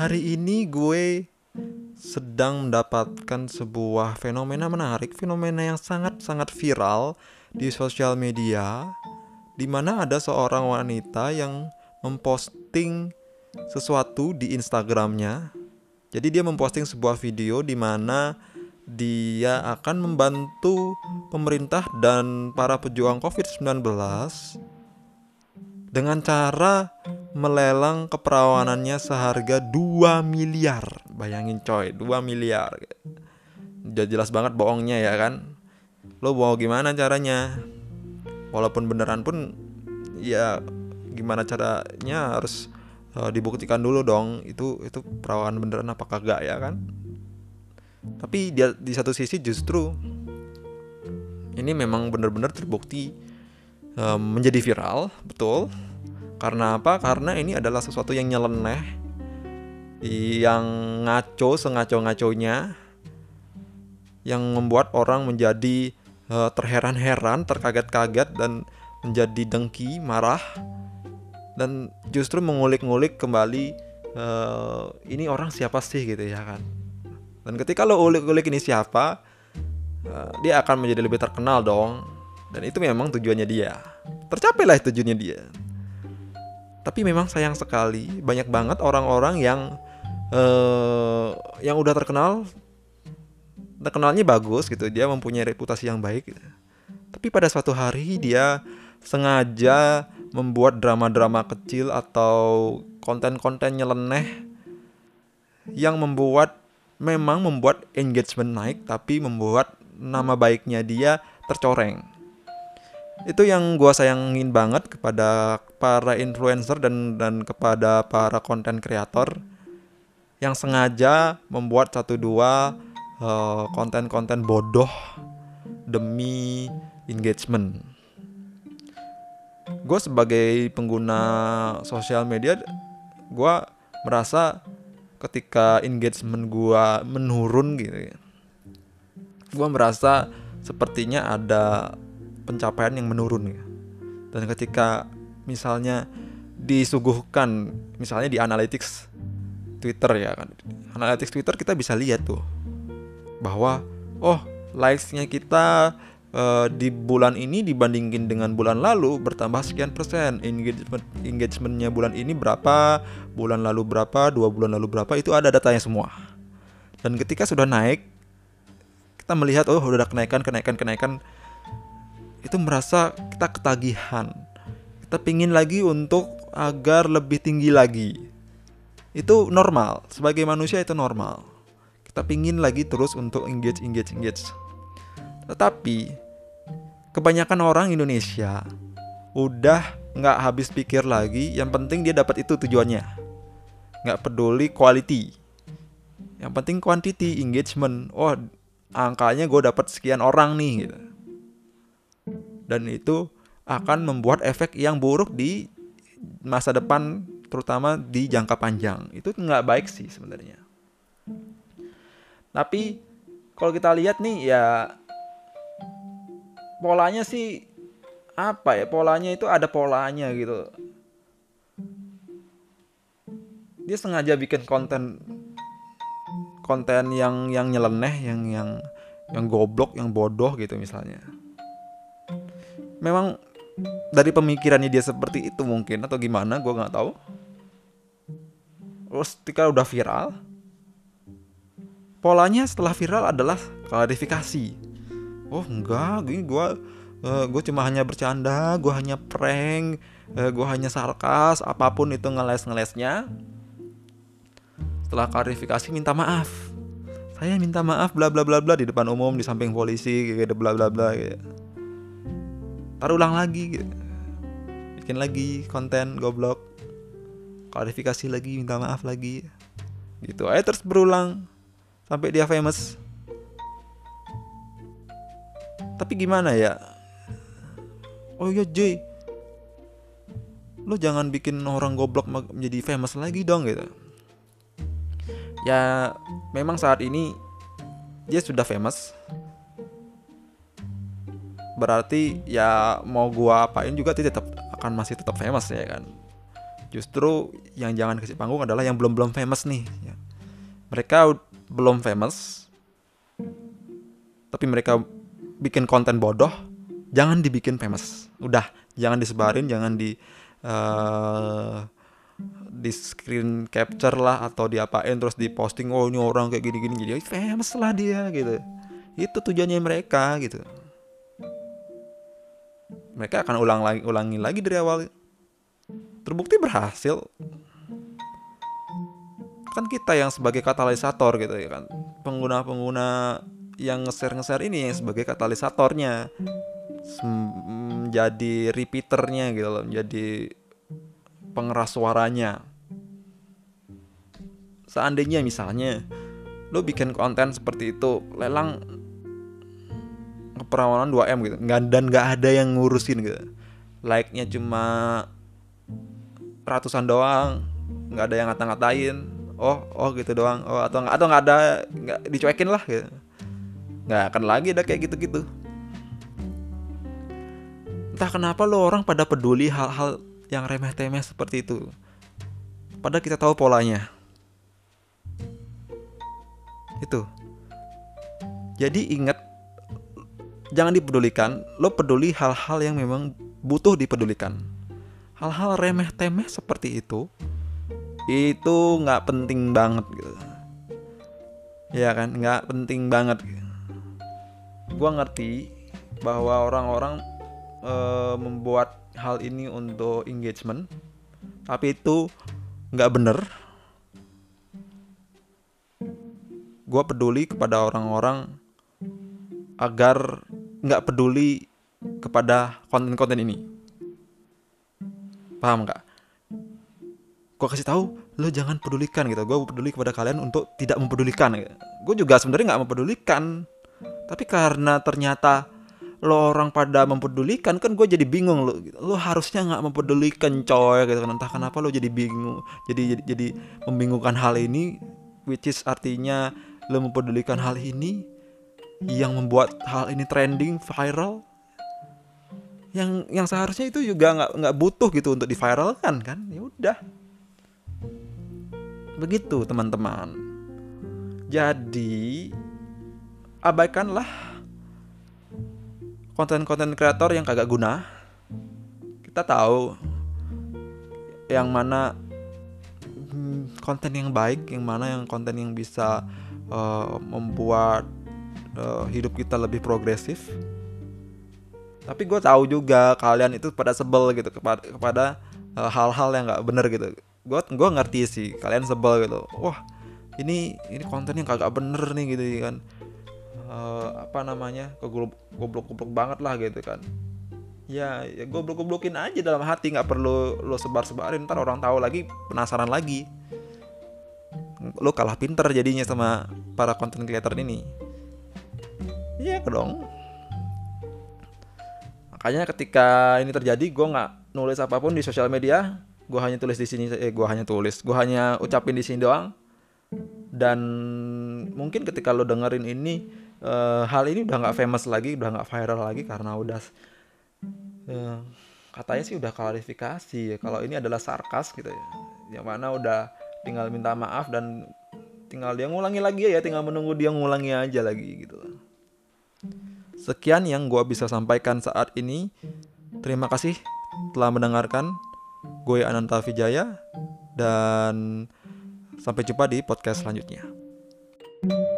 Hari ini gue sedang mendapatkan sebuah fenomena menarik, fenomena yang sangat-sangat viral di sosial media, di mana ada seorang wanita yang memposting sesuatu di Instagramnya. Jadi dia memposting sebuah video di mana dia akan membantu pemerintah dan para pejuang COVID-19 dengan cara melelang keperawanannya seharga 2 miliar. Bayangin coy, 2 miliar. Udah jelas banget bohongnya ya kan. Lo mau gimana caranya? Walaupun beneran pun ya gimana caranya harus uh, dibuktikan dulu dong itu itu perawan beneran apa kagak ya kan tapi dia di satu sisi justru ini memang benar-benar terbukti um, menjadi viral betul karena apa karena ini adalah sesuatu yang nyeleneh yang ngaco sengaco-ngaconya yang membuat orang menjadi uh, terheran-heran terkaget-kaget dan menjadi dengki marah dan justru mengulik-ngulik kembali uh, ini orang siapa sih gitu ya kan dan ketika lo ulik-ulik ini siapa, uh, dia akan menjadi lebih terkenal dong. Dan itu memang tujuannya dia. Tercapailah tujuannya dia. Tapi memang sayang sekali banyak banget orang-orang yang uh, yang udah terkenal terkenalnya bagus gitu, dia mempunyai reputasi yang baik gitu. Tapi pada suatu hari dia sengaja membuat drama-drama kecil atau konten-konten nyeleneh yang membuat memang membuat engagement naik tapi membuat nama baiknya dia tercoreng. Itu yang gue sayangin banget kepada para influencer dan dan kepada para konten kreator yang sengaja membuat satu dua uh, konten-konten bodoh demi engagement. Gue sebagai pengguna sosial media, gue merasa ketika engagement gua menurun gitu ya gua merasa sepertinya ada pencapaian yang menurun ya. Dan ketika misalnya disuguhkan misalnya di analytics Twitter ya kan. Analytics Twitter kita bisa lihat tuh bahwa oh likesnya kita uh, di bulan ini dibandingin dengan bulan lalu bertambah sekian persen. Engagement engagementnya bulan ini berapa bulan lalu berapa dua bulan lalu berapa itu ada datanya semua. Dan ketika sudah naik kita melihat oh udah kenaikan kenaikan kenaikan itu merasa kita ketagihan kita pingin lagi untuk agar lebih tinggi lagi itu normal sebagai manusia itu normal kita pingin lagi terus untuk engage engage engage tetapi kebanyakan orang Indonesia udah nggak habis pikir lagi. Yang penting dia dapat itu tujuannya. Nggak peduli quality. Yang penting quantity engagement. Oh angkanya gue dapat sekian orang nih. Gitu. Dan itu akan membuat efek yang buruk di masa depan terutama di jangka panjang. Itu nggak baik sih sebenarnya. Tapi kalau kita lihat nih ya polanya sih apa ya? Polanya itu ada polanya gitu. Dia sengaja bikin konten konten yang yang nyeleneh yang yang yang goblok yang bodoh gitu misalnya memang dari pemikirannya dia seperti itu mungkin atau gimana gue nggak tahu. Terus ketika udah viral polanya setelah viral adalah klarifikasi. Oh enggak gini gue uh, gue cuma hanya bercanda gue hanya prank uh, gue hanya sarkas apa pun itu ngeles ngelesnya setelah klarifikasi minta maaf. Saya minta maaf bla bla bla bla di depan umum di samping polisi gitu bla bla bla gitu. Taruh ulang lagi. Bikin lagi konten goblok. Klarifikasi lagi minta maaf lagi. Gitu aja terus berulang. Sampai dia famous. Tapi gimana ya? Oh iya J lo jangan bikin orang goblok menjadi famous lagi dong gitu. Ya memang saat ini dia sudah famous berarti ya mau gua apain juga tetap akan masih tetap famous ya kan. Justru yang jangan kasih panggung adalah yang belum belum famous nih ya. mereka belum famous tapi mereka bikin konten bodoh jangan dibikin famous. Udah jangan disebarin jangan di uh, di screen capture lah atau diapain terus diposting oh ini orang kayak gini-gini. Jadi famous lah dia gitu. Itu tujuannya mereka gitu mereka akan ulang lagi ulangi lagi dari awal. Terbukti berhasil. Kan kita yang sebagai katalisator gitu ya kan. Pengguna-pengguna yang nge-share ini yang sebagai katalisatornya. Menjadi repeaternya gitu loh menjadi pengeras suaranya. Seandainya misalnya lo bikin konten seperti itu lelang keperawanan 2M gitu. Nggak dan nggak ada yang ngurusin gitu. Like-nya cuma ratusan doang. Nggak ada yang ngata-ngatain. Oh oh gitu doang. Oh atau atau nggak ada nggak dicuekin lah gitu. Nggak akan lagi ada kayak gitu-gitu. Entah kenapa lo orang pada peduli hal-hal yang remeh-temeh seperti itu. Padahal kita tahu polanya. Itu. Jadi ingat jangan dipedulikan lo peduli hal-hal yang memang butuh dipedulikan. Hal-hal remeh-temeh seperti itu itu nggak penting banget gitu. Ya kan? Nggak penting banget gitu. gue ngerti bahwa orang-orang e, membuat hal ini untuk engagement tapi itu nggak bener. Gue peduli kepada orang-orang agar nggak peduli kepada konten-konten ini. Paham nggak? Gue kasih tahu, lo jangan pedulikan gitu. Gue peduli kepada kalian untuk tidak mempedulikan. Gitu. Gue juga sebenarnya nggak mempedulikan, tapi karena ternyata lo orang pada mempedulikan kan gue jadi bingung lo lo harusnya nggak mempedulikan coy gitu kan entah kenapa lo jadi bingung jadi jadi jadi membingungkan hal ini which is artinya lo mempedulikan hal ini yang membuat hal ini trending viral yang yang seharusnya itu juga nggak nggak butuh gitu untuk diviralkan kan? Ya udah. Begitu teman-teman. Jadi abaikanlah konten-konten kreator yang kagak guna. Kita tahu yang mana hmm, konten yang baik yang mana yang konten yang bisa uh, membuat uh, hidup kita lebih progresif. Tapi gue tahu juga kalian itu pada sebel gitu kepada kepada uh, hal-hal yang nggak bener gitu. Gue gue ngerti sih kalian sebel gitu. Wah ini ini kontennya kagak bener nih gitu kan. Uh, apa namanya goblok goblok banget lah gitu kan. Ya, ya goblok goblokin aja dalam hati nggak perlu lo sebar sebarin ntar orang tahu lagi penasaran lagi. Lo kalah pinter jadinya sama para konten creator ini Iya dong. Makanya ketika ini terjadi, gue nggak nulis apa pun di sosial media. Gue hanya tulis di sini, eh gue hanya tulis, gue hanya ucapin di sini doang. Dan mungkin ketika lo dengerin ini, uh, hal ini udah nggak famous lagi, udah nggak viral lagi karena udah uh, katanya sih udah klarifikasi ya. Kalau ini adalah sarkas gitu ya, yang mana udah tinggal minta maaf dan tinggal dia ngulangi lagi ya, tinggal menunggu dia ngulangi aja lagi gitu. Sekian yang gue bisa sampaikan saat ini. Terima kasih telah mendengarkan. Gue Ananta Vijaya dan sampai jumpa di podcast selanjutnya. thank you